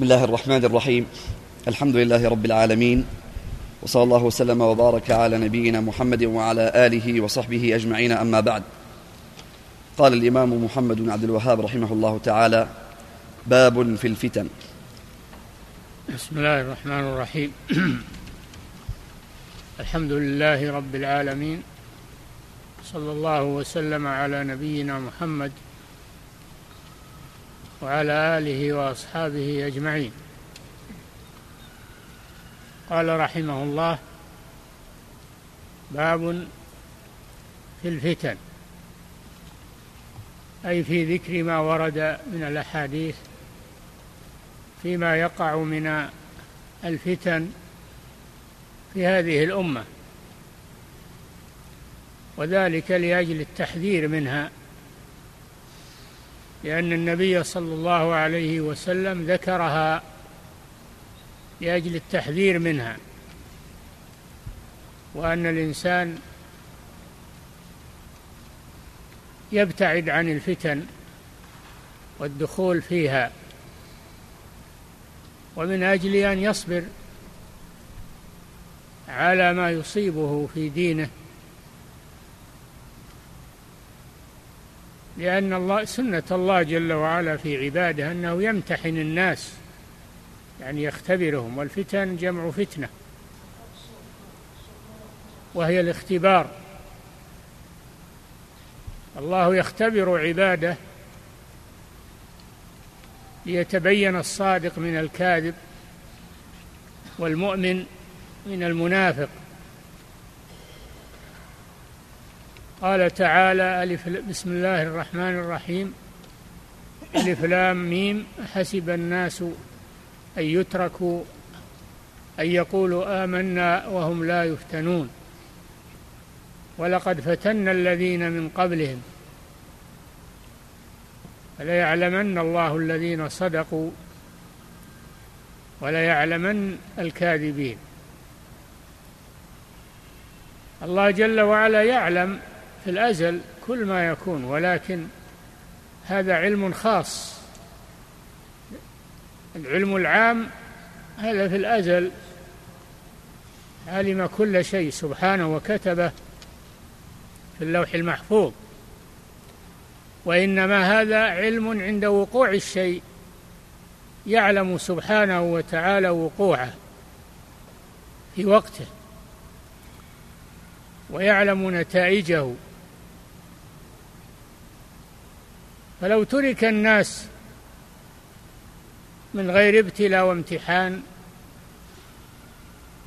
بسم الله الرحمن الرحيم. الحمد لله رب العالمين. وصلى الله وسلم وبارك على نبينا محمد وعلى آله وصحبه أجمعين. أما بعد قال الإمام محمد بن عبد الوهاب رحمه الله تعالى باب في الفتن. بسم الله الرحمن الرحيم. الحمد لله رب العالمين. صلى الله وسلم على نبينا محمد وعلى آله وأصحابه أجمعين. قال رحمه الله باب في الفتن أي في ذكر ما ورد من الأحاديث فيما يقع من الفتن في هذه الأمة وذلك لأجل التحذير منها. لأن النبي صلى الله عليه وسلم ذكرها لأجل التحذير منها وأن الإنسان يبتعد عن الفتن والدخول فيها ومن أجل أن يصبر على ما يصيبه في دينه لأن الله سنة الله جل وعلا في عباده أنه يمتحن الناس يعني يختبرهم والفتن جمع فتنة وهي الاختبار. الله يختبر عباده ليتبين الصادق من الكاذب والمؤمن من المنافق. قال تعالى ألف بسم الله الرحمن الرحيم. ألف لام ميم. حسب الناس أن يتركوا أن يقولوا آمنا وهم لا يفتنون. ولقد فتنا الذين من قبلهم. فليعلمن الله الذين صدقوا وليعلمن الكاذبين. الله جل وعلا يعلم في الأزل كل ما يكون ولكن هذا علم خاص. العلم العام هذا في الأزل. علم كل شيء سبحانه وكتبه في اللوح المحفوظ. وإنما هذا علم عند وقوع الشيء يعلم سبحانه وتعالى وقوعه في وقته ويعلم نتائجه. فلو ترك الناس من غير ابتلاء وامتحان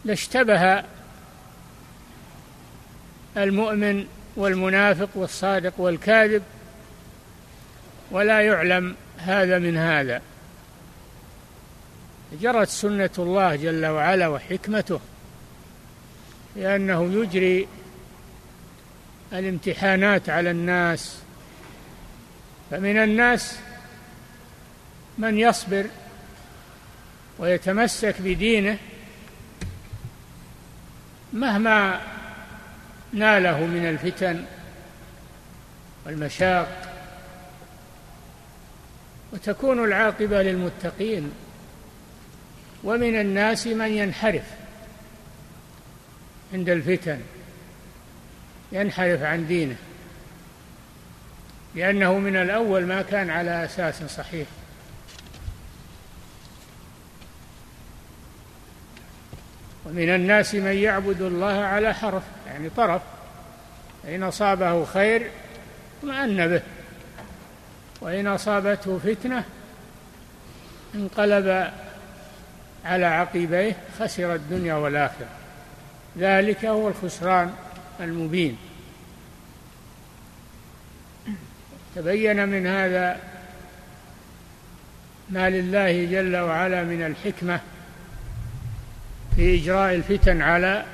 لاشتبه المؤمن والمنافق والصادق والكاذب ولا يعلم هذا من هذا. جرت سنة الله جل وعلا وحكمته لأنه يجري الامتحانات على الناس فمن الناس من يصبر ويتمسك بدينه مهما ناله من الفتن والمشاق وتكون العاقبة للمتقين. ومن الناس من ينحرف عند الفتن ينحرف عن دينه. لأنه من الأول ما كان على أساس صحيح. ومن الناس من يعبد الله على حرف يعني طرف. فإن أصابه خير اطمأن به. وإن أصابته فتنة انقلب على عقبيه خسر الدنيا والآخرة. ذلك هو الخسران المبين. تبين من هذا ما لله جل وعلا من الحكمة في إجراء الفتن على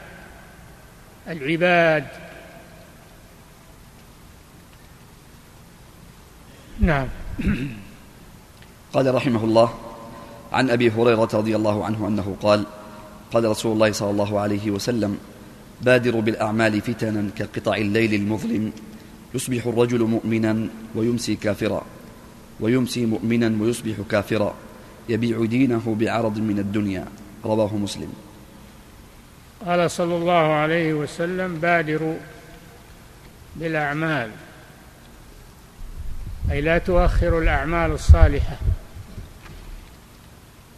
العباد. نعم. قال رحمه الله عن أبي هريرة رضي الله عنه أنه قال قال رسول الله صلى الله عليه وسلم بادروا بالأعمال فتنا كقطع الليل المظلم. يصبح الرجل مؤمنا ويمسي كافرا ويمسي مؤمنا ويصبح كافرا يبيع دينه بعرض من الدنيا رواه مسلم. قال صلى الله عليه وسلم بادروا بالأعمال. أي لا تؤخروا الأعمال الصالحة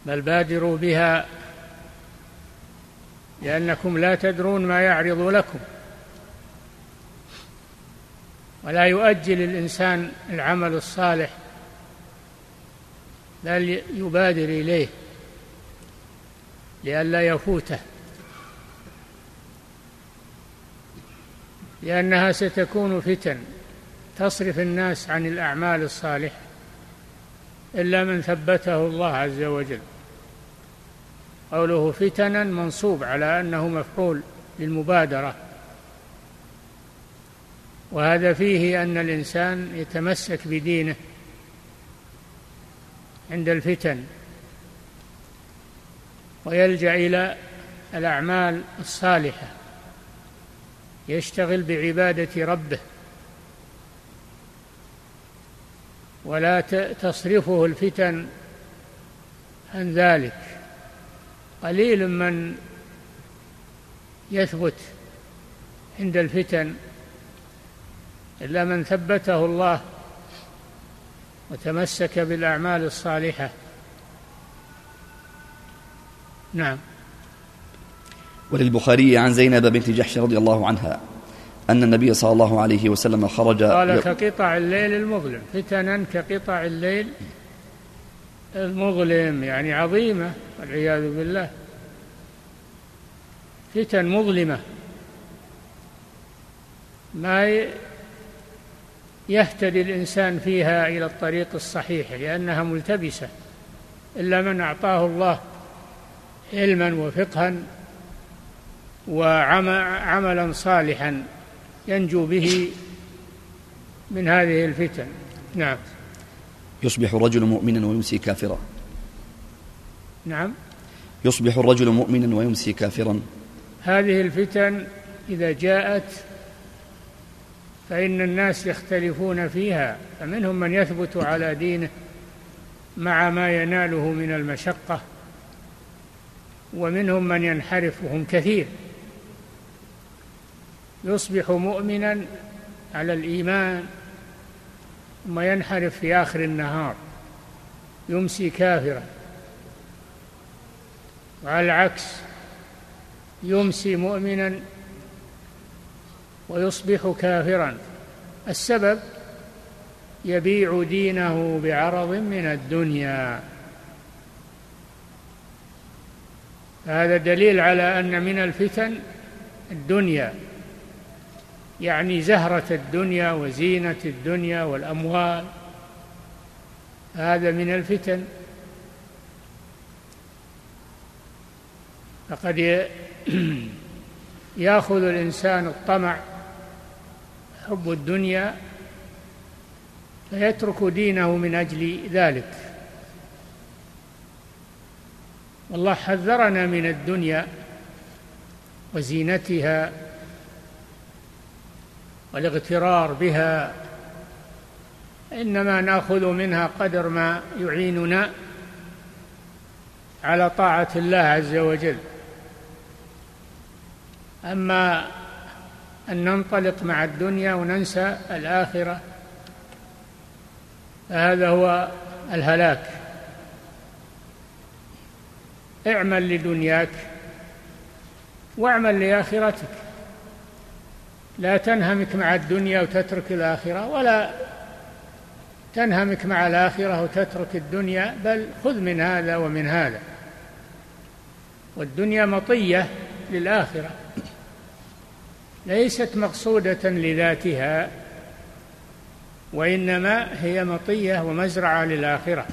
بل بادروا بها لأنكم لا تدرون ما يعرض لكم. ولا يؤجل الإنسان العمل الصالح بل يبادر إليه لئلا يفوته. لأنها ستكون فتن تصرف الناس عن الأعمال الصالحة إلا من ثبته الله عز وجل. قوله فتنا منصوب على أنه مفعول للمبادرة. وهذا فيه أن الإنسان يتمسك بدينه عند الفتن ويلجأ إلى الأعمال الصالحة يشتغل بعبادة ربه ولا تصرفه الفتن عن ذلك. قليل من يثبت عند الفتن إلا من ثبته الله وتمسك بالأعمال الصالحة. نعم. وللبخاري عن زينب بنت جحش رضي الله عنها أن النبي صلى الله عليه وسلم خرج قال كقطع الليل المظلم. فتنا كقطع الليل المظلم يعني عظيمة والعياذ بالله. فتن مظلمة. ما يهتدي الإنسان فيها إلى الطريق الصحيح لأنها ملتبسة. إلا من أعطاه الله علما وفقها وعملا صالحا ينجو به من هذه الفتن. نعم. يصبح الرجل مؤمنا ويمسي كافرا. نعم. يصبح الرجل مؤمنا ويمسي كافرا. هذه الفتن إذا جاءت فإن الناس يختلفون فيها فمنهم من يثبت على دينه مع ما يناله من المشقة ومنهم من ينحرف وهم كثير. يصبح مؤمنا على الإيمان ثم ينحرف في آخر النهار يمسي كافرا. وعلى العكس يمسي مؤمنا ويصبح كافرا. السبب يبيع دينه بعرض من الدنيا. هذا دليل على أن من الفتن الدنيا يعني زهرة الدنيا وزينة الدنيا والأموال. هذا من الفتن. فقد يأخذ الإنسان الطمع حب الدنيا فيترك دينه من أجل ذلك. والله حذرنا من الدنيا وزينتها والاغترار بها إنما نأخذ منها قدر ما يعيننا على طاعة الله عز وجل. أما أن ننطلق مع الدنيا وننسى الآخرة. فهذا هو الهلاك. اعمل لدنياك واعمل لآخرتك. لا تنهمك مع الدنيا وتترك الآخرة ولا تنهمك مع الآخرة وتترك الدنيا بل خذ من هذا ومن هذا. والدنيا مطية للآخرة. ليست مقصودة لذاتها وإنما هي مطية ومزرعة للآخرة.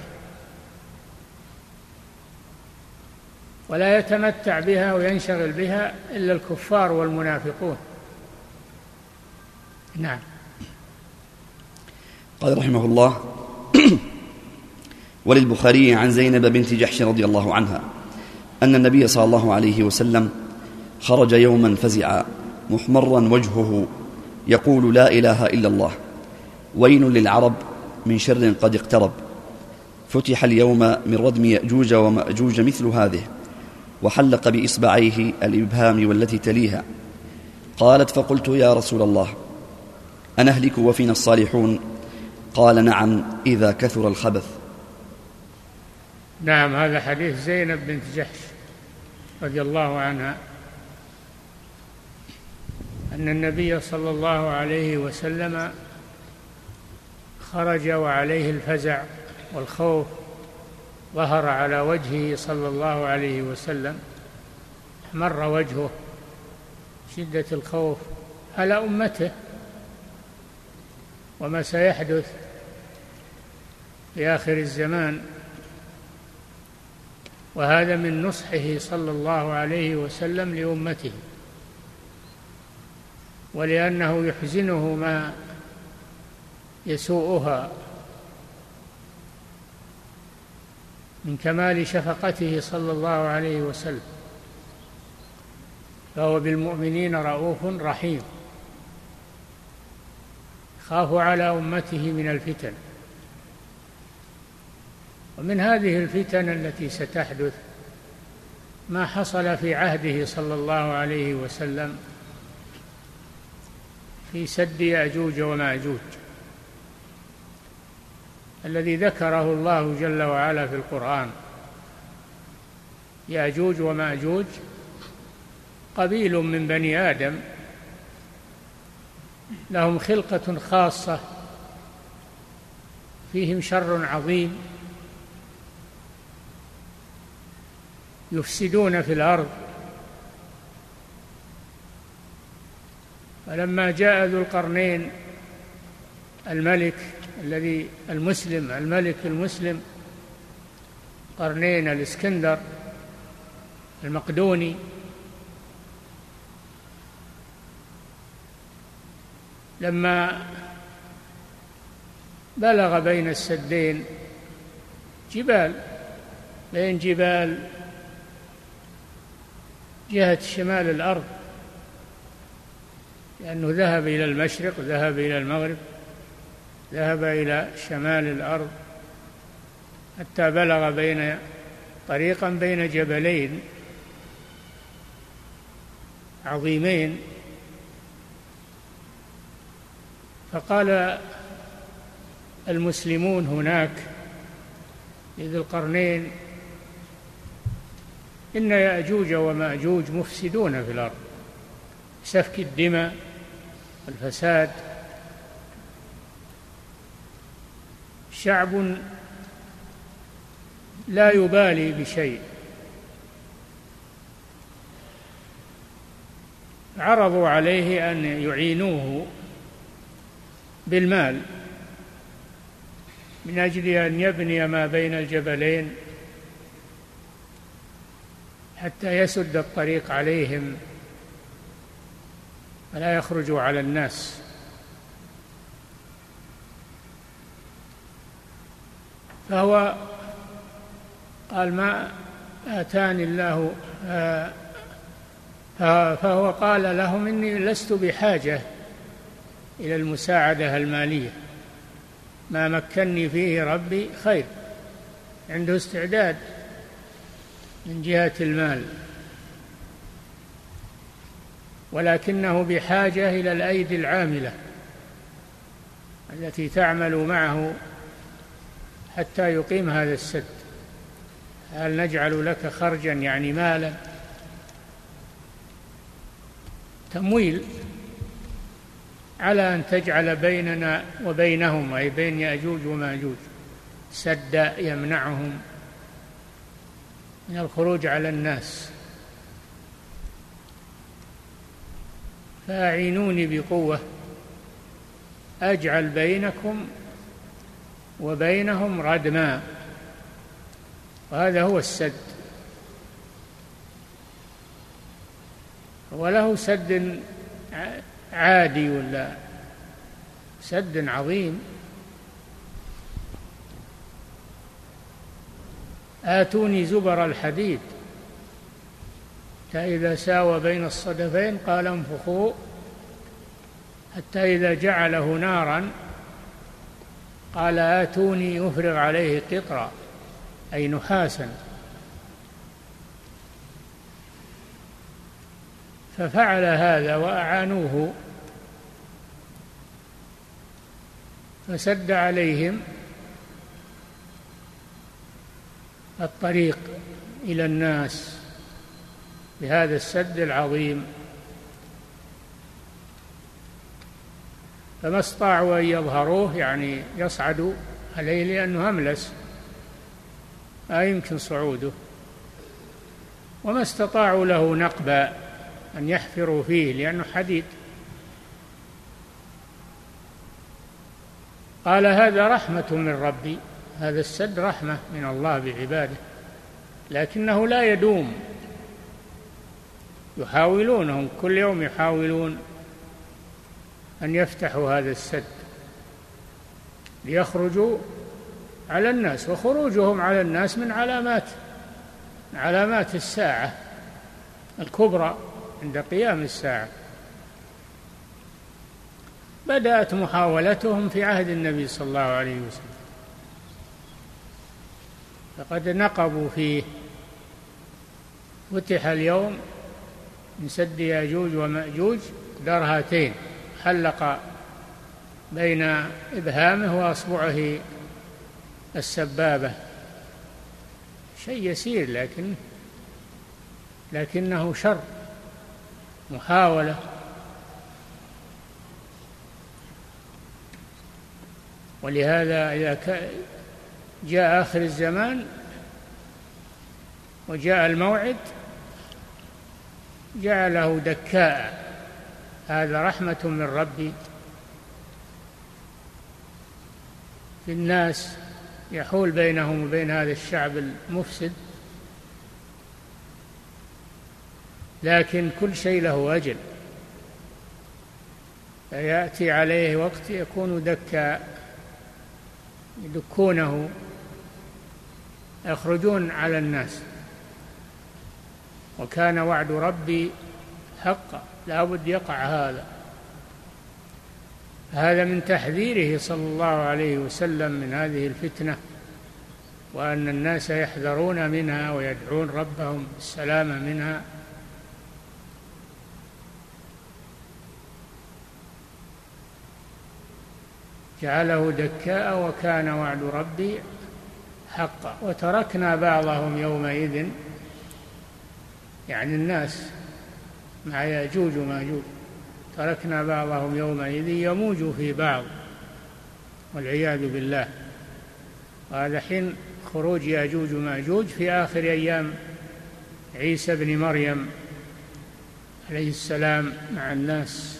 ولا يتمتع بها وينشغل بها إلا الكفار والمنافقون. نعم. قال رحمه الله وللبخاري عن زينب بنت جحش رضي الله عنها أن النبي صلى الله عليه وسلم خرج يوما فزعا. محمرا وجهه يقول لا إله إلا الله. ويل للعرب من شر قد اقترب. فتح اليوم من ردم يأجوج ومأجوج مثل هذه وحلق بإصبعيه الإبهام والتي تليها. قالت فقلت يا رسول الله أنهلك وفينا الصالحون؟ قال نعم إذا كثر الخبث. نعم هذا حديث زينب بنت جحش رضي الله عنها. أن النبي صلى الله عليه وسلم خرج وعليه الفزع والخوف ظهر على وجهه صلى الله عليه وسلم مر وجهه شدة الخوف على أمته وما سيحدث في آخر الزمان. وهذا من نصحه صلى الله عليه وسلم لأمته. ولأنه يحزنه ما يسوءها من كمال شفقته صلى الله عليه وسلم فهو بالمؤمنين رؤوف رحيم خاف على أمته من الفتن. ومن هذه الفتن التي ستحدث ما حصل في عهده صلى الله عليه وسلم في سد يأجوج ومأجوج الذي ذكره الله جل وعلا في القرآن. يأجوج ومأجوج قبيل من بني آدم لهم خلقة خاصة فيهم شر عظيم يفسدون في الأرض. فلما جاء ذو القرنين الملك الذي المسلم الملك المسلم قرنين الإسكندر المقدوني لما بلغ بين السدين جبال بين جبال جهة شمال الأرض لأنه ذهب إلى المشرق ذهب إلى المغرب ذهب إلى شمال الأرض حتى بلغ بين طريقا بين جبلين عظيمين. فقال المسلمون هناك لذي القرنين إن يأجوج ومأجوج مفسدون في الأرض سفك الدماء والفساد شعب لا يبالي بشيء. عرضوا عليه أن يعينوه بالمال من أجل أن يبني ما بين الجبلين حتى يسد الطريق عليهم. ولا يخرجوا على الناس. فهو قال ما آتاني الله آه، فهو قال لهم إني لست بحاجة إلى المساعدة المالية. ما مكني فيه ربي خير عنده استعداد من جهة المال. ولكنه بحاجة إلى الأيدي العاملة التي تعمل معه حتى يقيم هذا السد. هل نجعل لك خرجا يعني مالا؟ تمويل على أن تجعل بيننا وبينهم أي بين يأجوج ومأجوج سدا يمنعهم من الخروج على الناس. فأعينوني بقوة. أجعل بينكم وبينهم ردما. وهذا هو السد. وله سد عادي ولا سد عظيم؟ آتوني زبر الحديد. حتى إذا ساوى بين الصدفين قال انفخوا حتى إذا جعله نارا قال آتوني يفرغ عليه قطرا أي نحاسا. ففعل هذا وأعانوه. فسد عليهم الطريق إلى الناس. بهذا السد العظيم. فما استطاعوا أن يظهروه يعني يصعدوا عليه لأنه أملس. لا يمكن صعوده. وما استطاعوا له نقبا أن يحفروا فيه لأنه حديد. قال هذا رحمة من ربي هذا السد رحمة من الله بعباده لكنه لا يدوم. يحاولونهم كل يوم يحاولون أن يفتحوا هذا السد ليخرجوا على الناس وخروجهم على الناس من علامات علامات الساعة الكبرى عند قيام الساعة. بدأت محاولتهم في عهد النبي صلى الله عليه وسلم. فقد نقبوا فيه. فتح اليوم من سد ياجوج ومأجوج درهتين حلق بين إبهامه وأصبعه السبابة. شيء يسير لكن لكنه شر محاولة. ولهذا إذا جاء آخر الزمان وجاء الموعد جعله دكاء. هذا رحمة من ربي. في الناس يحول بينهم وبين هذا الشعب المفسد. لكن كل شيء له أجل. فيأتي عليه وقت يكون دكاء. يدكونه. يخرجون على الناس. وكان وعد ربي حقا. لا بد يقع هذا. هذا من تحذيره صلى الله عليه وسلم من هذه الفتنة وأن الناس يحذرون منها ويدعون ربهم بالسلامة منها. جعله دكاء وكان وعد ربي حقا. وتركنا بعضهم يومئذ يعني الناس مع ياجوج وماجوج تركنا بعضهم يومئذ يموج في بعض والعياذ بالله. وهذا حين خروج ياجوج وماجوج في آخر أيام عيسى بن مريم عليه السلام مع الناس.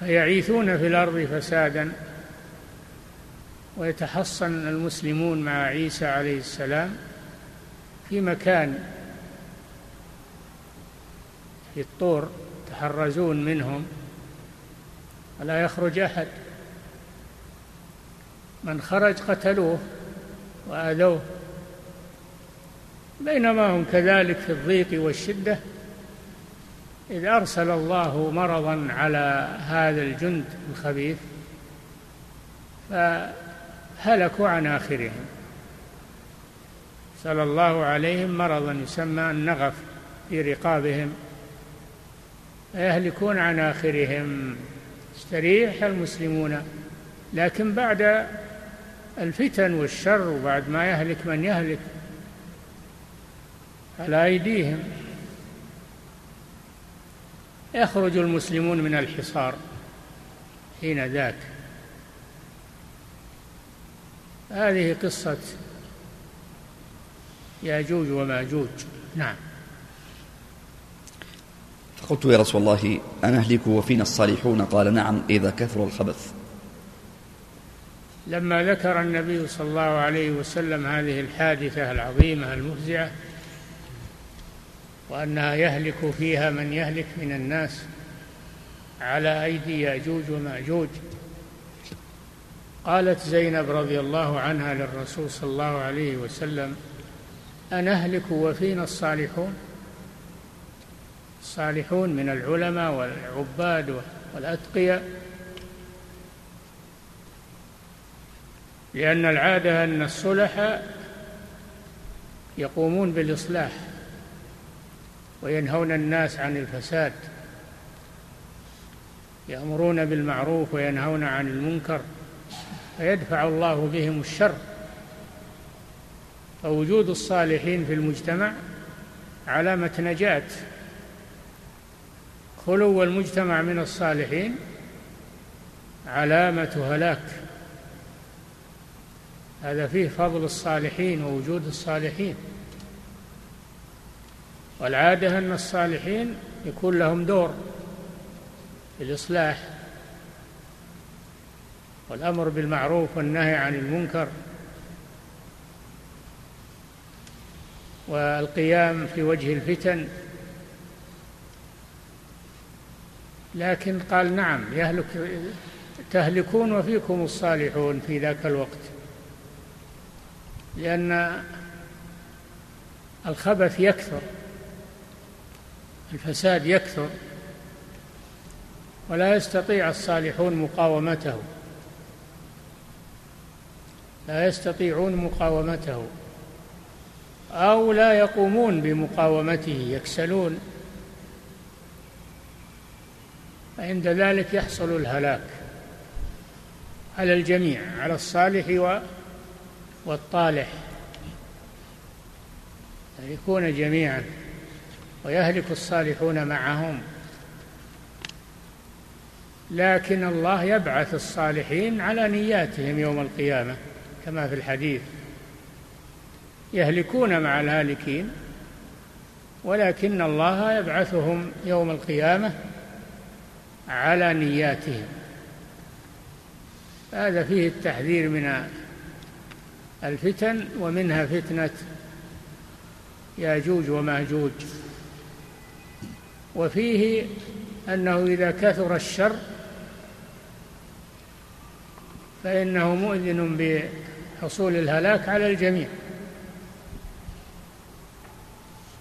فيعيثون في الأرض فسادا ويتحصن المسلمون مع عيسى عليه السلام. في مكان في الطور تحرزون منهم ولا يخرج أحد. من خرج قتلوه وآذوه. بينما هم كذلك في الضيق والشدة. إذ أرسل الله مرضا على هذا الجند الخبيث فهلكوا عن آخرهم. صلى الله عليهم مرضا يسمى النغف في رقابهم فيهلكون عن آخرهم؟ استريح المسلمون. لكن بعد الفتن والشر وبعد ما يهلك من يهلك على أيديهم. يخرج المسلمون من الحصار حين ذاك. هذه قصة ياجوج وماجوج. نعم. فقلت يا رسول الله أنهلك وفينا الصالحون؟ قال نعم إذا كثر الخبث. لما ذكر النبي صلى الله عليه وسلم هذه الحادثة العظيمة المفزعة وأنها يهلك فيها من يهلك من الناس على أيدي ياجوج وماجوج قالت زينب رضي الله عنها للرسول صلى الله عليه وسلم أنهلك وفينا الصالحون. الصالحون من العلماء والعباد والأتقياء. لأن العادة أن الصلحاء يقومون بالإصلاح وينهون الناس عن الفساد يأمرون بالمعروف وينهون عن المنكر فيدفع الله بهم الشر. فوجود الصالحين في المجتمع علامة نجاة. خلو المجتمع من الصالحين علامة هلاك. هذا فيه فضل الصالحين ووجود الصالحين. والعادة أن الصالحين يكون لهم دور في الإصلاح والأمر بالمعروف والنهي عن المنكر. والقيام في وجه الفتن. لكن قال نعم يهلك تهلكون وفيكم الصالحون في ذاك الوقت. لأن الخبث يكثر الفساد يكثر ولا يستطيع الصالحون مقاومته. لا يستطيعون مقاومته. أو لا يقومون بمقاومته يكسلون. عند ذلك يحصل الهلاك على الجميع على الصالح والطالح. يكون جميعا ويهلك الصالحون معهم. لكن الله يبعث الصالحين على نياتهم يوم القيامة كما في الحديث. يهلكون مع الهالكين ولكن الله يبعثهم يوم القيامة على نياتهم. هذا فيه التحذير من الفتن ومنها فتنة ياجوج وماجوج وفيه أنه إذا كثر الشر فإنه مؤذن بحصول الهلاك على الجميع.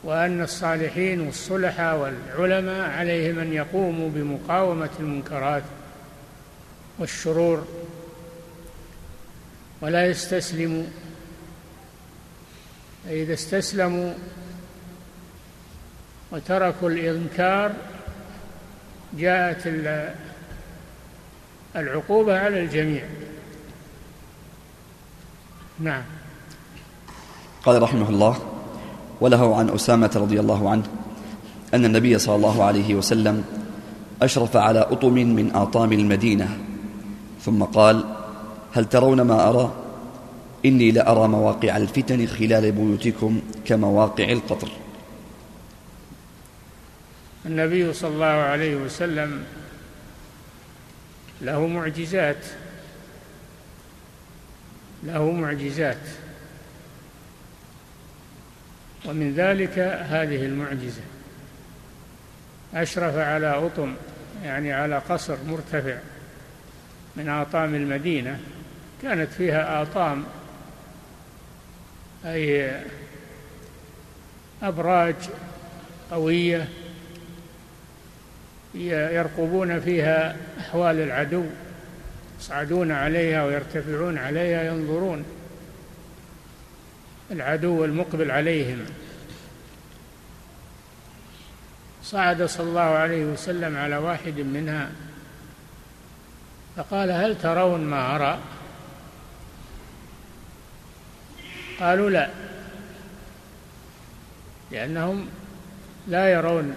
وأن الصالحين والصلحاء والعلماء عليهم أن يقوموا بمقاومة المنكرات والشرور ولا يستسلموا. فإذا استسلموا وتركوا الإنكار جاءت العقوبة على الجميع. نعم. قال رحمه الله وله عن أسامة رضي الله عنه أن النبي صلى الله عليه وسلم أشرف على أطم من آطام المدينة ثم قال هل ترون ما أرى؟ إني لأرى مواقع الفتن خلال بيوتكم كمواقع القطر. النبي صلى الله عليه وسلم له معجزات له معجزات. ومن ذلك هذه المعجزة. أشرف على أطم يعني على قصر مرتفع من آطام المدينة كانت فيها آطام أي أبراج قوية يرقبون فيها أحوال العدو يصعدون عليها ويرتفعون عليها ينظرون. العدو المقبل عليهم. صعد صلى الله عليه وسلم على واحد منها فقال هل ترون ما أرى؟ قالوا لا لأنهم لا يرون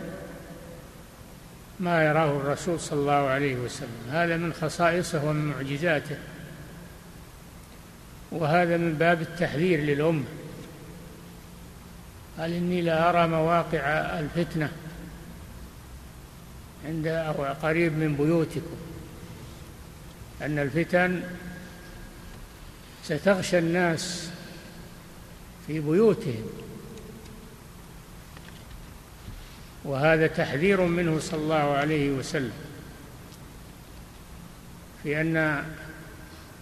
ما يراه الرسول صلى الله عليه وسلم. هذا من خصائصه ومن معجزاته وهذا من باب التحذير للأمة. قال إني لا أرى مواقع الفتنة عند أو قريب من بيوتكم أن الفتن ستغشى الناس في بيوتهم. وهذا تحذير منه صلى الله عليه وسلم في أن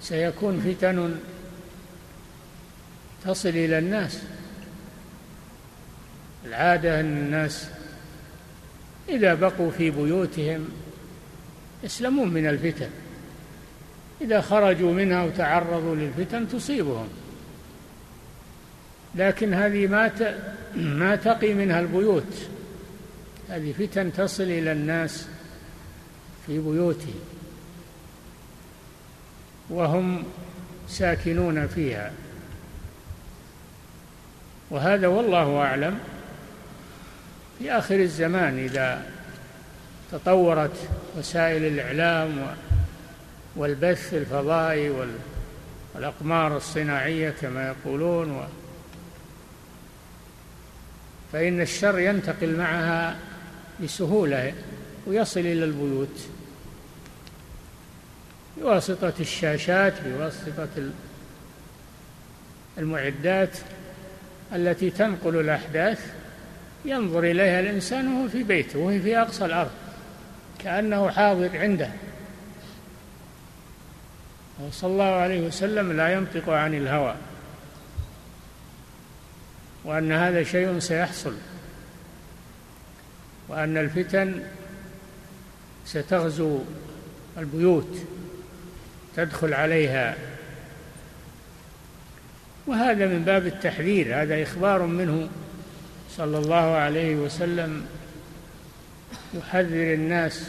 سيكون فتن تصل إلى الناس. العادة أن الناس إذا بقوا في بيوتهم يسلمون من الفتن. إذا خرجوا منها وتعرضوا للفتن تصيبهم. لكن هذه ما ما تقي منها البيوت. هذه فتن تصل إلى الناس في بيوتهم. وهم ساكنون فيها. وهذا والله أعلم. في آخر الزمان إذا تطورت وسائل الإعلام والبث الفضائي والأقمار الصناعية كما يقولون فإن الشر ينتقل معها بسهولة ويصل إلى البيوت. بواسطة الشاشات بواسطة المعدات التي تنقل الأحداث ينظر إليها الإنسان وهو في بيته وهو في أقصى الأرض كأنه حاضر عنده. صلى الله عليه وسلم لا ينطق عن الهوى وأن هذا شيء سيحصل وأن الفتن ستغزو البيوت تدخل عليها. وهذا من باب التحذير هذا إخبار منه صلى الله عليه وسلم يحذر الناس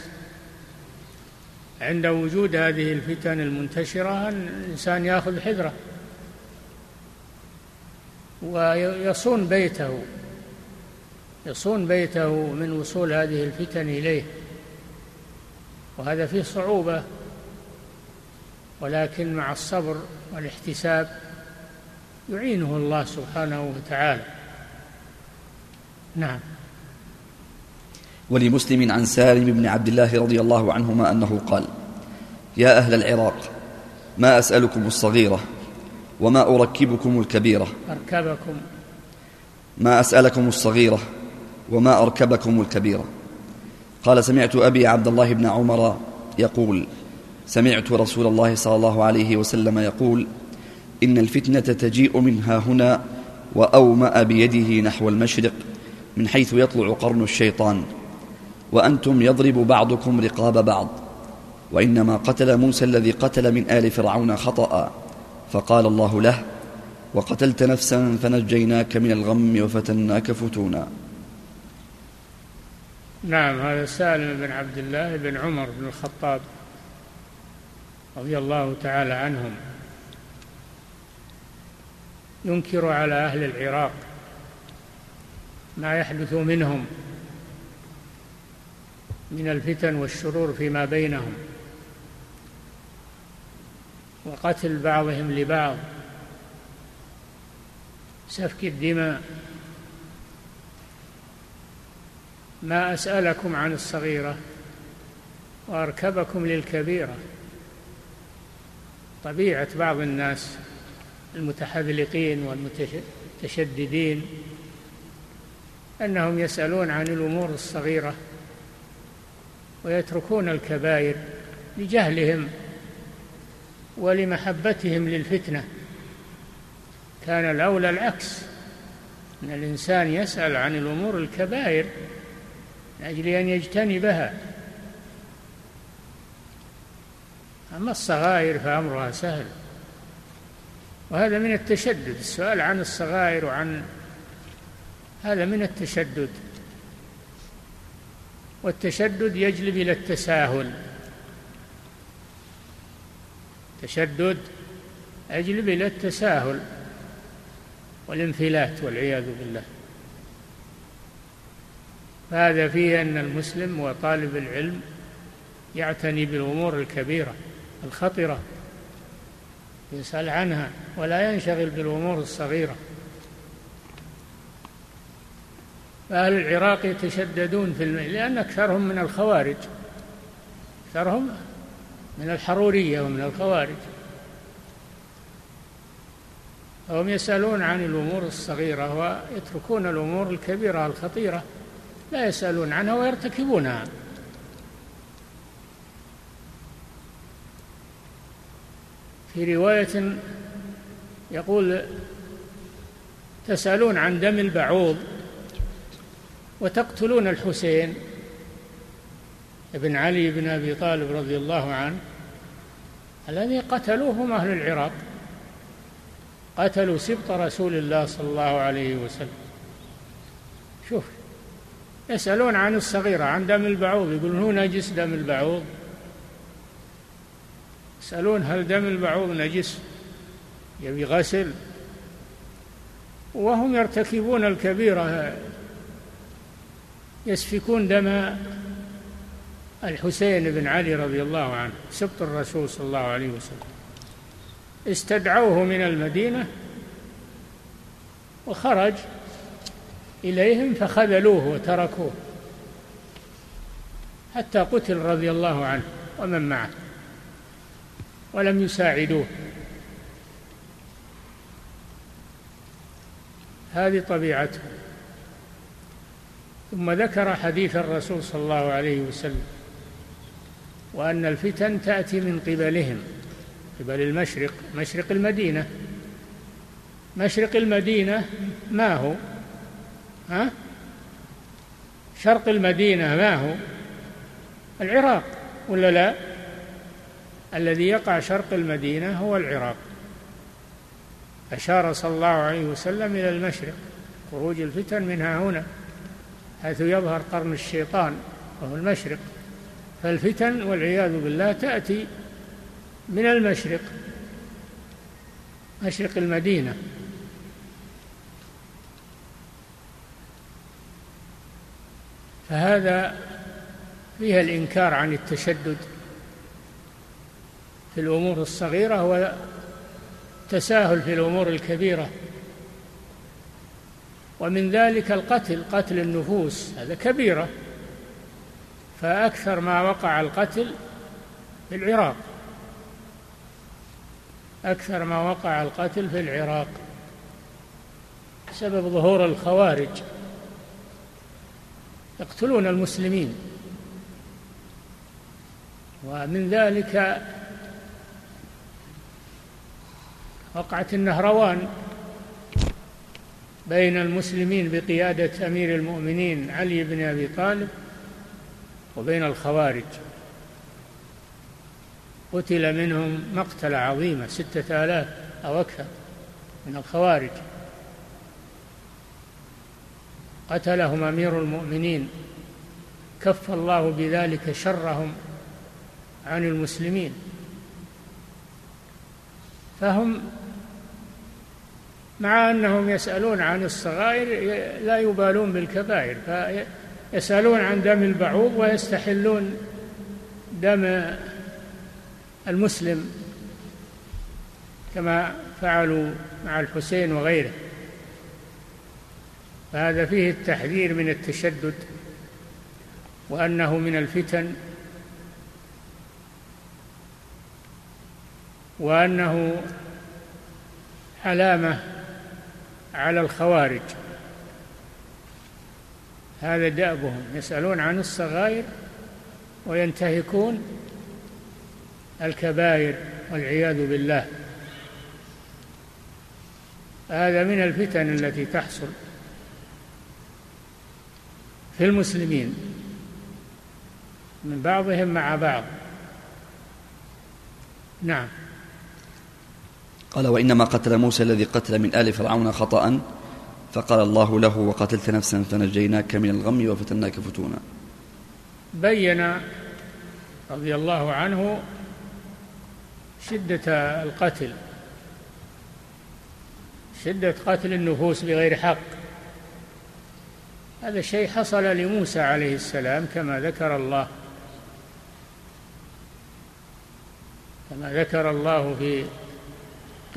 عند وجود هذه الفتن المنتشرة أن الإنسان يأخذ حذرة ويصون بيته يصون بيته من وصول هذه الفتن إليه وهذا فيه صعوبة ولكن مع الصبر والاحتساب يعينه الله سبحانه وتعالى. نعم. ولمسلم عن سالم بن عبد الله رضي الله عنهما أنه قال يا أهل العراق ما أسألكم الصغيرة وما أركبكم الكبيرة؟ أركبكم. ما أسألكم الصغيرة وما أركبكم الكبيرة؟ قال سمعت أبي عبد الله بن عمر يقول سمعت رسول الله صلى الله عليه وسلم يقول إن الفتنة تجيء منها هنا وأومأ بيده نحو المشرق من حيث يطلع قرن الشيطان وأنتم يضرب بعضكم رقاب بعض وإنما قتل موسى الذي قتل من آل فرعون خطأ فقال الله له وقتلت نفسا فنجيناك من الغم وفتناك فتونا. نعم هذا سالم بن عبد الله بن عمر بن الخطاب رضي الله تعالى عنهم. ينكر على أهل العراق ما يحدث منهم من الفتن والشرور فيما بينهم وقتل بعضهم لبعض سفك الدماء. ما أسألكم عن الصغيرة وأركبكم للكبيرة. طبيعة بعض الناس المتحذلقين والمتشددين أنهم يسألون عن الأمور الصغيرة ويتركون الكبائر لجهلهم ولمحبتهم للفتنة. كان الأولى العكس أن الإنسان يسأل عن الأمور الكبائر من أجل أن يجتنبها. أما الصغائر فأمرها سهل وهذا من التشدد السؤال عن الصغائر وعن هذا من التشدد. والتشدد يجلب إلى التساهل. تشدد يجلب إلى التساهل والانفلات والعياذ بالله. فهذا فيه أن المسلم وطالب العلم يعتني بالأمور الكبيرة الخطرة يسأل عنها ولا ينشغل بالأمور الصغيرة. فأهل العراق يتشددون في الماء لأن أكثرهم من الخوارج. أكثرهم من الحرورية ومن الخوارج. فهم يسألون عن الأمور الصغيرة ويتركون الأمور الكبيرة الخطيرة لا يسألون عنها ويرتكبونها. في رواية يقول تسألون عن دم البعوض وتقتلون الحسين ابن علي بن أبي طالب رضي الله عنه الذي قتلوه هم أهل العراق. قتلوا سبط رسول الله صلى الله عليه وسلم. شوف يسألون عن الصغيرة عن دم البعوض يقولون هو نجس دم البعوض. يسألون هل دم البعوض نجس؟ يبي غسل. وهم يرتكبون الكبيرة يسفكون دم الحسين بن علي رضي الله عنه سبط الرسول صلى الله عليه وسلم. استدعوه من المدينة وخرج إليهم فخذلوه وتركوه حتى قتل رضي الله عنه ومن معه ولم يساعدوه. هذه طبيعته. ثم ذكر حديث الرسول صلى الله عليه وسلم وأن الفتن تأتي من قبلهم قبل المشرق مشرق المدينة. مشرق المدينة ما هو؟ ها؟ شرق المدينة ما هو؟ العراق ولا لا؟ الذي يقع شرق المدينة هو العراق. أشار صلى الله عليه وسلم إلى المشرق خروج الفتن منها هنا. حيث يظهر قرن الشيطان وهو المشرق. فالفتن والعياذ بالله تأتي من المشرق مشرق المدينة. فهذا فيها الإنكار عن التشدد في الأمور الصغيرة والتساهل في الأمور الكبيرة. ومن ذلك القتل قتل النفوس هذا كبيرة. فأكثر ما وقع القتل في العراق. أكثر ما وقع القتل في العراق بسبب ظهور الخوارج. يقتلون المسلمين. ومن ذلك وقعة النهروان. بين المسلمين بقيادة أمير المؤمنين علي بن أبي طالب وبين الخوارج. قتل منهم مقتلة عظيمة ستة آلاف أو أكثر من الخوارج. قتلهم أمير المؤمنين. كف الله بذلك شرهم عن المسلمين. فهم مع أنهم يسألون عن الصغائر لا يبالون بالكبائر فيسألون عن دم البعوض ويستحلون دم المسلم كما فعلوا مع الحسين وغيره. فهذا فيه التحذير من التشدد وأنه من الفتن وأنه علامة على الخوارج. هذا دأبهم يسألون عن الصغائر وينتهكون الكبائر والعياذ بالله. هذا من الفتن التي تحصل في المسلمين من بعضهم مع بعض. نعم. قال وإنما قتل موسى الذي قتل من آل فرعون خطأ فقال الله له وقتلت نفسا فنجيناك من الغم وفتناك فتونا. بين رضي الله عنه شدة القتل شدة قتل النفوس بغير حق. هذا الشيء حصل لموسى عليه السلام كما ذكر الله كما ذكر الله في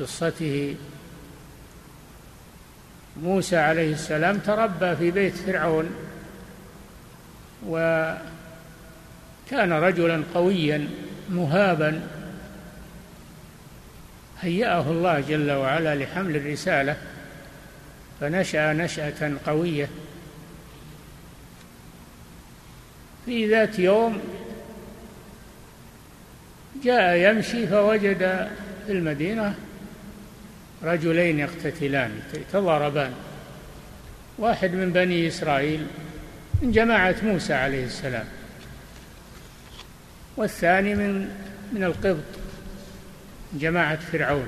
قصته. موسى عليه السلام تربى في بيت فرعون وكان رجلا قويا مهابا. هيأه الله جل وعلا لحمل الرسالة فنشأ نشأة قوية. في ذات يوم جاء يمشي فوجد في المدينة رجلين يقتتلان يتضاربان واحد من بني إسرائيل من جماعة موسى عليه السلام. والثاني من من القبط جماعة فرعون.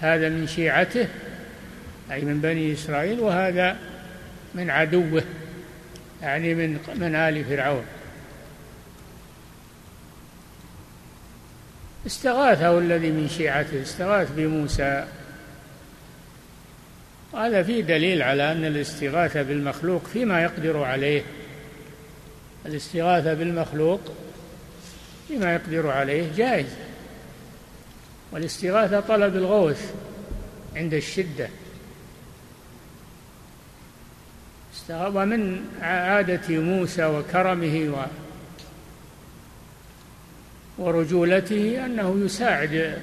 هذا من شيعته أي من بني إسرائيل وهذا من عدوه يعني من من آل فرعون. استغاثه الذي من شيعته استغاث بموسى. هذا فيه دليل على أن الاستغاثة بالمخلوق فيما يقدر عليه. الاستغاثة بالمخلوق فيما يقدر عليه جائز. والاستغاثة طلب الغوث عند الشدة. ومن عادة موسى وكرمه ورجولته أنه يساعد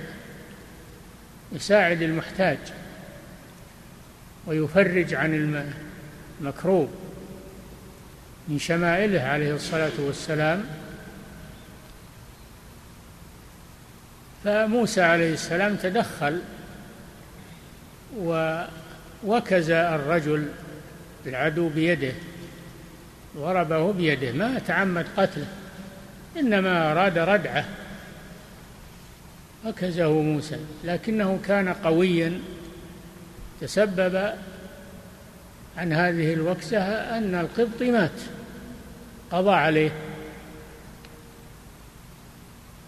يساعد المحتاج ويفرج عن المكروب من شمائله عليه الصلاة والسلام. فموسى عليه السلام تدخل ووكز الرجل العدو بيده ضربه بيده ما تعمد قتله. إنما أراد ردعه. وكزه موسى لكنه كان قويا. تسبب عن هذه الوكسة أن القبطي مات. قضى عليه.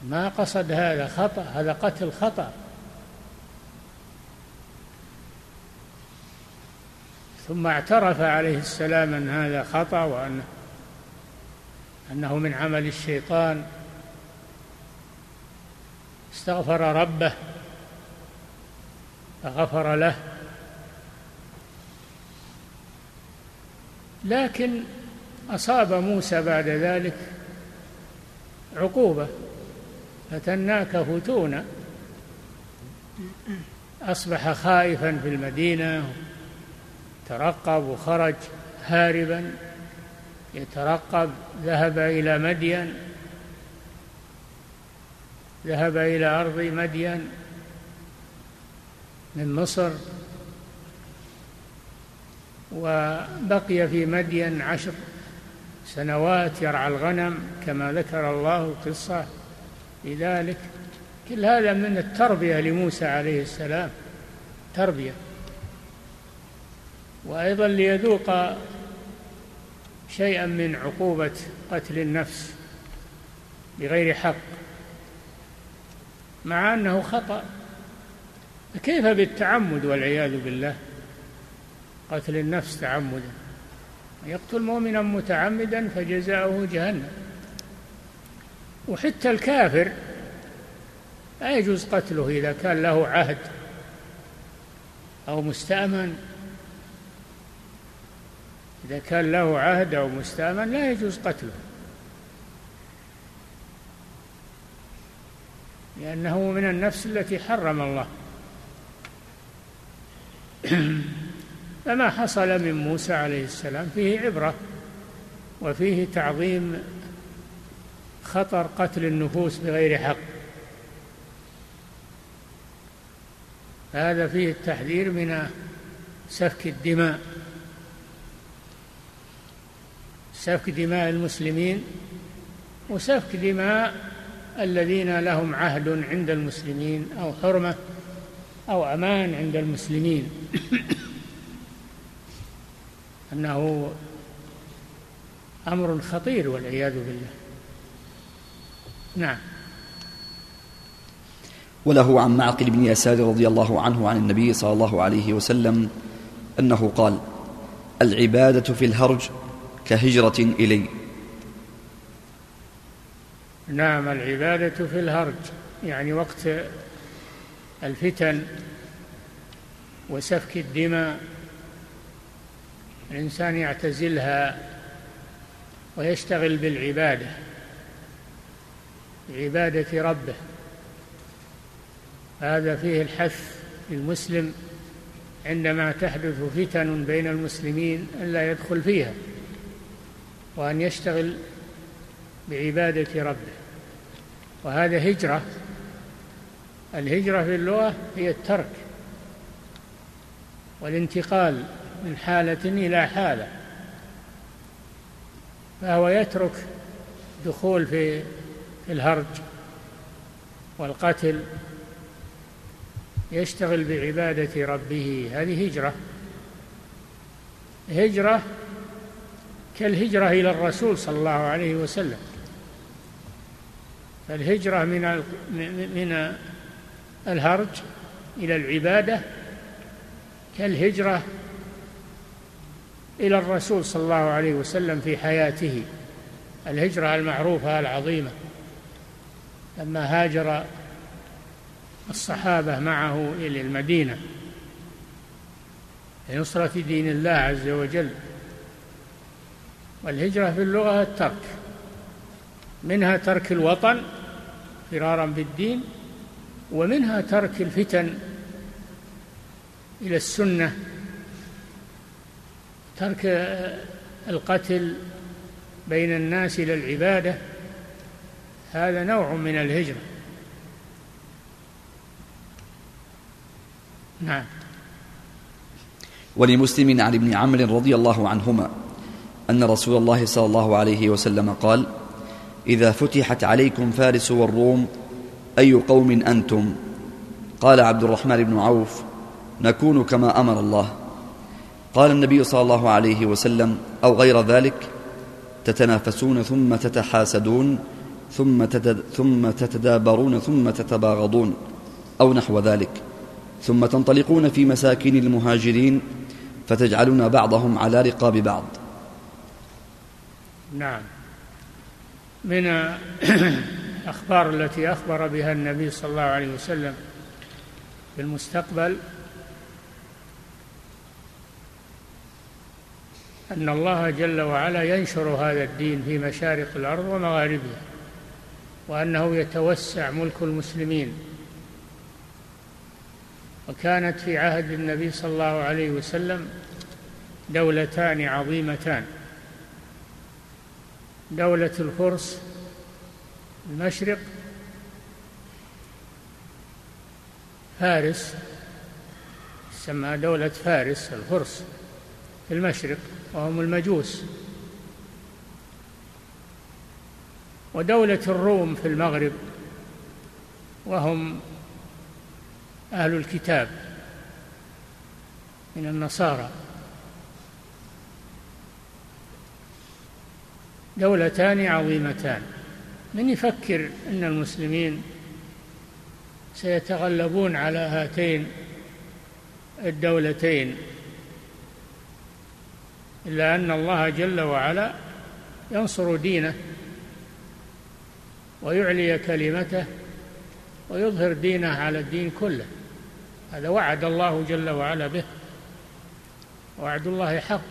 ما قصد هذا خطأ هذا قتل خطأ. ثم اعترف عليه السلام أن هذا خطأ وأنه أنه من عمل الشيطان. استغفر ربه فغفر له. لكن أصاب موسى بعد ذلك عقوبة فتناك فتونا أصبح خائفا في المدينة ترقب وخرج هاربا. يترقب ذهب إلى مدين ذهب إلى أرض مدين من مصر وبقي في مدين عشر سنوات يرعى الغنم كما ذكر الله القصة لذلك. كل هذا من التربية لموسى عليه السلام تربية. وأيضا ليذوق شيئا من عقوبة قتل النفس بغير حق مع أنه خطأ. كيف بالتعمد والعياذ بالله؟ قتل النفس تعمدا يقتل مؤمنا متعمدا فجزاؤه جهنم. وحتى الكافر لا يجوز قتله إذا كان له عهد أو مستأمن. إذا كان له عهد أو مستأمن لا يجوز قتله. لأنه من النفس التي حرم الله. فما حصل من موسى عليه السلام فيه عبرة وفيه تعظيم خطر قتل النفوس بغير حق. هذا فيه التحذير من سفك الدماء. سفك دماء المسلمين وسفك دماء الذين لهم عهد عند المسلمين أو حرمة أو أمان عند المسلمين. أنه أمر خطير والعياذ بالله. نعم. وله عن معقل بن يسار رضي الله عنه عن النبي صلى الله عليه وسلم أنه قال العبادة في الهرج كهجرة إلي. نعم العبادة في الهرج يعني وقت الفتن وسفك الدماء الإنسان يعتزلها ويشتغل بالعبادة بعبادة ربه. هذا فيه الحث للمسلم عندما تحدث فتن بين المسلمين ألا يدخل فيها. وأن يشتغل بعبادة ربه. وهذا هجرة. الهجرة في اللغة هي الترك والانتقال من حالة إلى حالة. فهو يترك دخول في الهرج والقتل يشتغل بعبادة ربه. هذه هجرة. هجرة كالهجرة إلى الرسول صلى الله عليه وسلم. فالهجرة من من الهرج إلى العبادة كالهجرة إلى الرسول صلى الله عليه وسلم في حياته. الهجرة المعروفة العظيمة. لما هاجر الصحابة معه إلى المدينة. لنصرة دين الله عز وجل. والهجرة في اللغة الترك. منها ترك الوطن فرارا بالدين ومنها ترك الفتن إلى السنة. ترك القتل بين الناس إلى العبادة هذا نوع من الهجرة. نعم. ولمسلم عن ابن عمرو رضي الله عنهما. أن رسول الله صلى الله عليه وسلم قال إذا فتحت عليكم فارس والروم أي قوم أنتم؟ قال عبد الرحمن بن عوف نكون كما أمر الله. قال النبي صلى الله عليه وسلم أو غير ذلك؟ تتنافسون ثم تتحاسدون ثم ثم تتدابرون ثم تتباغضون أو نحو ذلك. ثم تنطلقون في مساكن المهاجرين فتجعلون بعضهم على رقاب بعض. نعم. من الأخبار التي أخبر بها النبي صلى الله عليه وسلم في المستقبل أن الله جل وعلا ينشر هذا الدين في مشارق الأرض ومغاربها وأنه يتوسع ملك المسلمين. وكانت في عهد النبي صلى الله عليه وسلم دولتان عظيمتان. دولة الفرس المشرق فارس تسمى دولة فارس الفرس في المشرق وهم المجوس. ودولة الروم في المغرب وهم أهل الكتاب من النصارى. دولتان عظيمتان. من يفكر أن المسلمين سيتغلبون على هاتين الدولتين؟ إلا أن الله جل وعلا ينصر دينه ويعلي كلمته ويظهر دينه على الدين كله. هذا وعد الله جل وعلا به. وعد الله حق.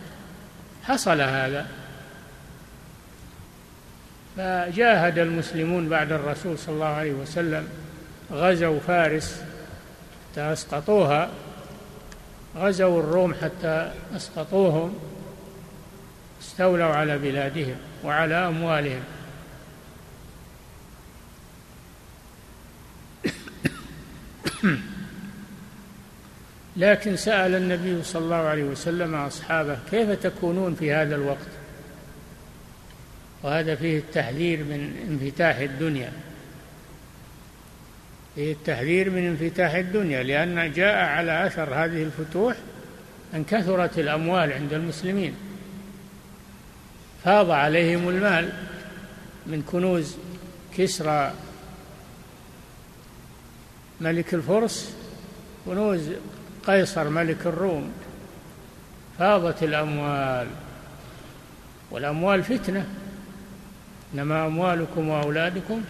حصل هذا. فجاهد المسلمون بعد الرسول صلى الله عليه وسلم غزوا فارس حتى أسقطوها غزوا الروم حتى أسقطوهم استولوا على بلادهم وعلى أموالهم. لكن سأل النبي صلى الله عليه وسلم أصحابه كيف تكونون في هذا الوقت؟ وهذا فيه التحذير من انفتاح الدنيا. فيه التحذير من انفتاح الدنيا لأن جاء على أثر هذه الفتوح أن كثرت الأموال عند المسلمين. فاض عليهم المال من كنوز كسرى ملك الفرس كنوز قيصر ملك الروم. فاضت الأموال والأموال فتنة. إنما أموالكم وأولادكم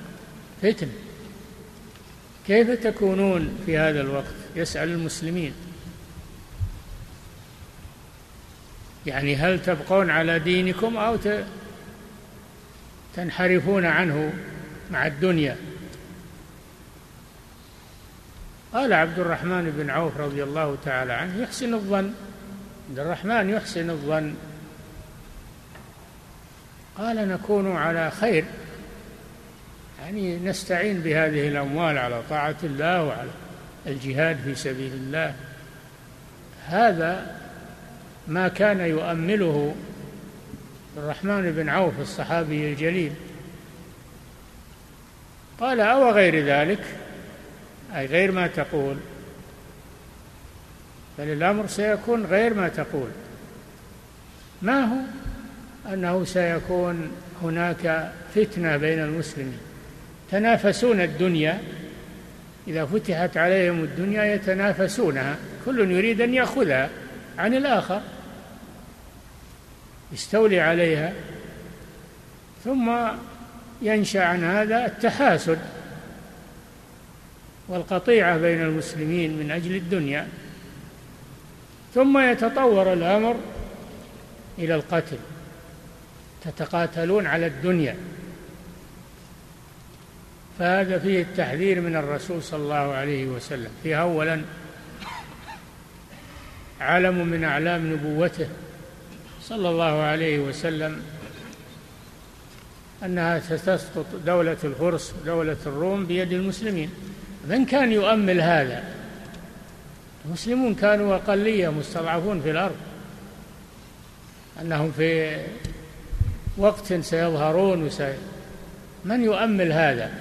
فتنة. كيف تكونون في هذا الوقت؟ يسأل المسلمين. يعني هل تبقون على دينكم أو تنحرفون عنه مع الدنيا؟ قال عبد الرحمن بن عوف رضي الله تعالى عنه يحسن الظن. عبد الرحمن يحسن الظن. قال نكون على خير. يعني نستعين بهذه الأموال على طاعة الله وعلى الجهاد في سبيل الله. هذا ما كان يؤمله الرحمن بن عوف الصحابي الجليل. قال أو غير ذلك؟ أي غير ما تقول. بل الأمر سيكون غير ما تقول. ما هو؟ أنه سيكون هناك فتنة بين المسلمين. تنافسون الدنيا إذا فتحت عليهم الدنيا يتنافسونها. كل يريد أن يأخذها عن الآخر يستولي عليها. ثم ينشأ عن هذا التحاسد والقطيعة بين المسلمين من أجل الدنيا. ثم يتطور الأمر إلى القتل. تتقاتلون على الدنيا. فهذا فيه التحذير من الرسول صلى الله عليه وسلم. فيه اولا علم من أعلام نبوته صلى الله عليه وسلم أنها ستسقط دولة الفرس دولة الروم بيد المسلمين. من كان يؤمل هذا؟ المسلمون كانوا أقلية مستضعفون في الأرض. أنهم في وقت سيظهرون وسي من يؤمل هذا؟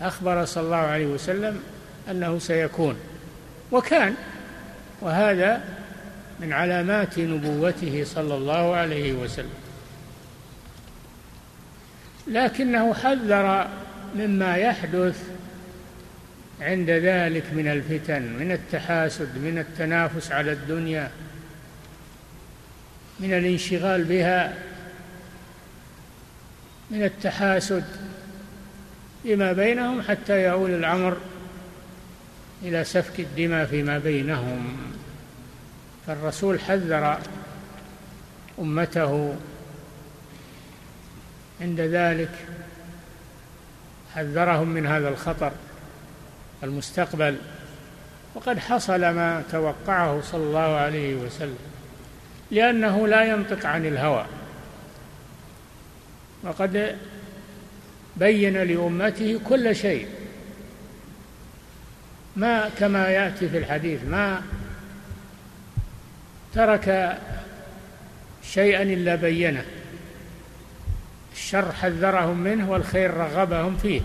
أخبر صلى الله عليه وسلم أنه سيكون. وكان وهذا من علامات نبوته صلى الله عليه وسلم. لكنه حذر مما يحدث عند ذلك من الفتن من التحاسد من التنافس على الدنيا. من الانشغال بها من التحاسد فيما بينهم حتى يؤول الأمر إلى سفك الدماء فيما بينهم. فالرسول حذر أمته عند ذلك حذرهم من هذا الخطر المستقبل. وقد حصل ما توقعه صلى الله عليه وسلم. لأنه لا ينطق عن الهوى. وقد بين لأمته كل شيء. ما كما يأتي في الحديث ما ترك شيئا إلا بينه. الشر حذرهم منه والخير رغبهم فيه.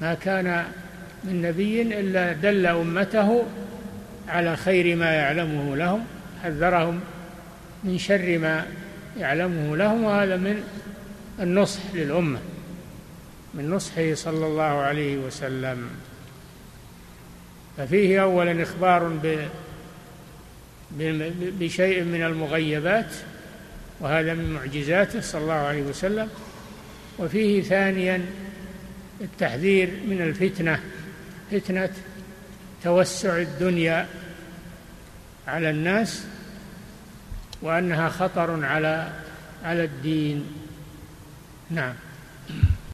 ما كان من نبي إلا دل أمته على خير ما يعلمه لهم. حذرهم من شر ما يعلمه لهم وهذا من النصح للأمة من نصحه صلى الله عليه وسلم. ففيه أولا إخبار بشيء من المغيبات وهذا من معجزاته صلى الله عليه وسلم. وفيه ثانيا التحذير من الفتنة فتنة توسع الدنيا على الناس وأنها خطر على على الدين. نعم.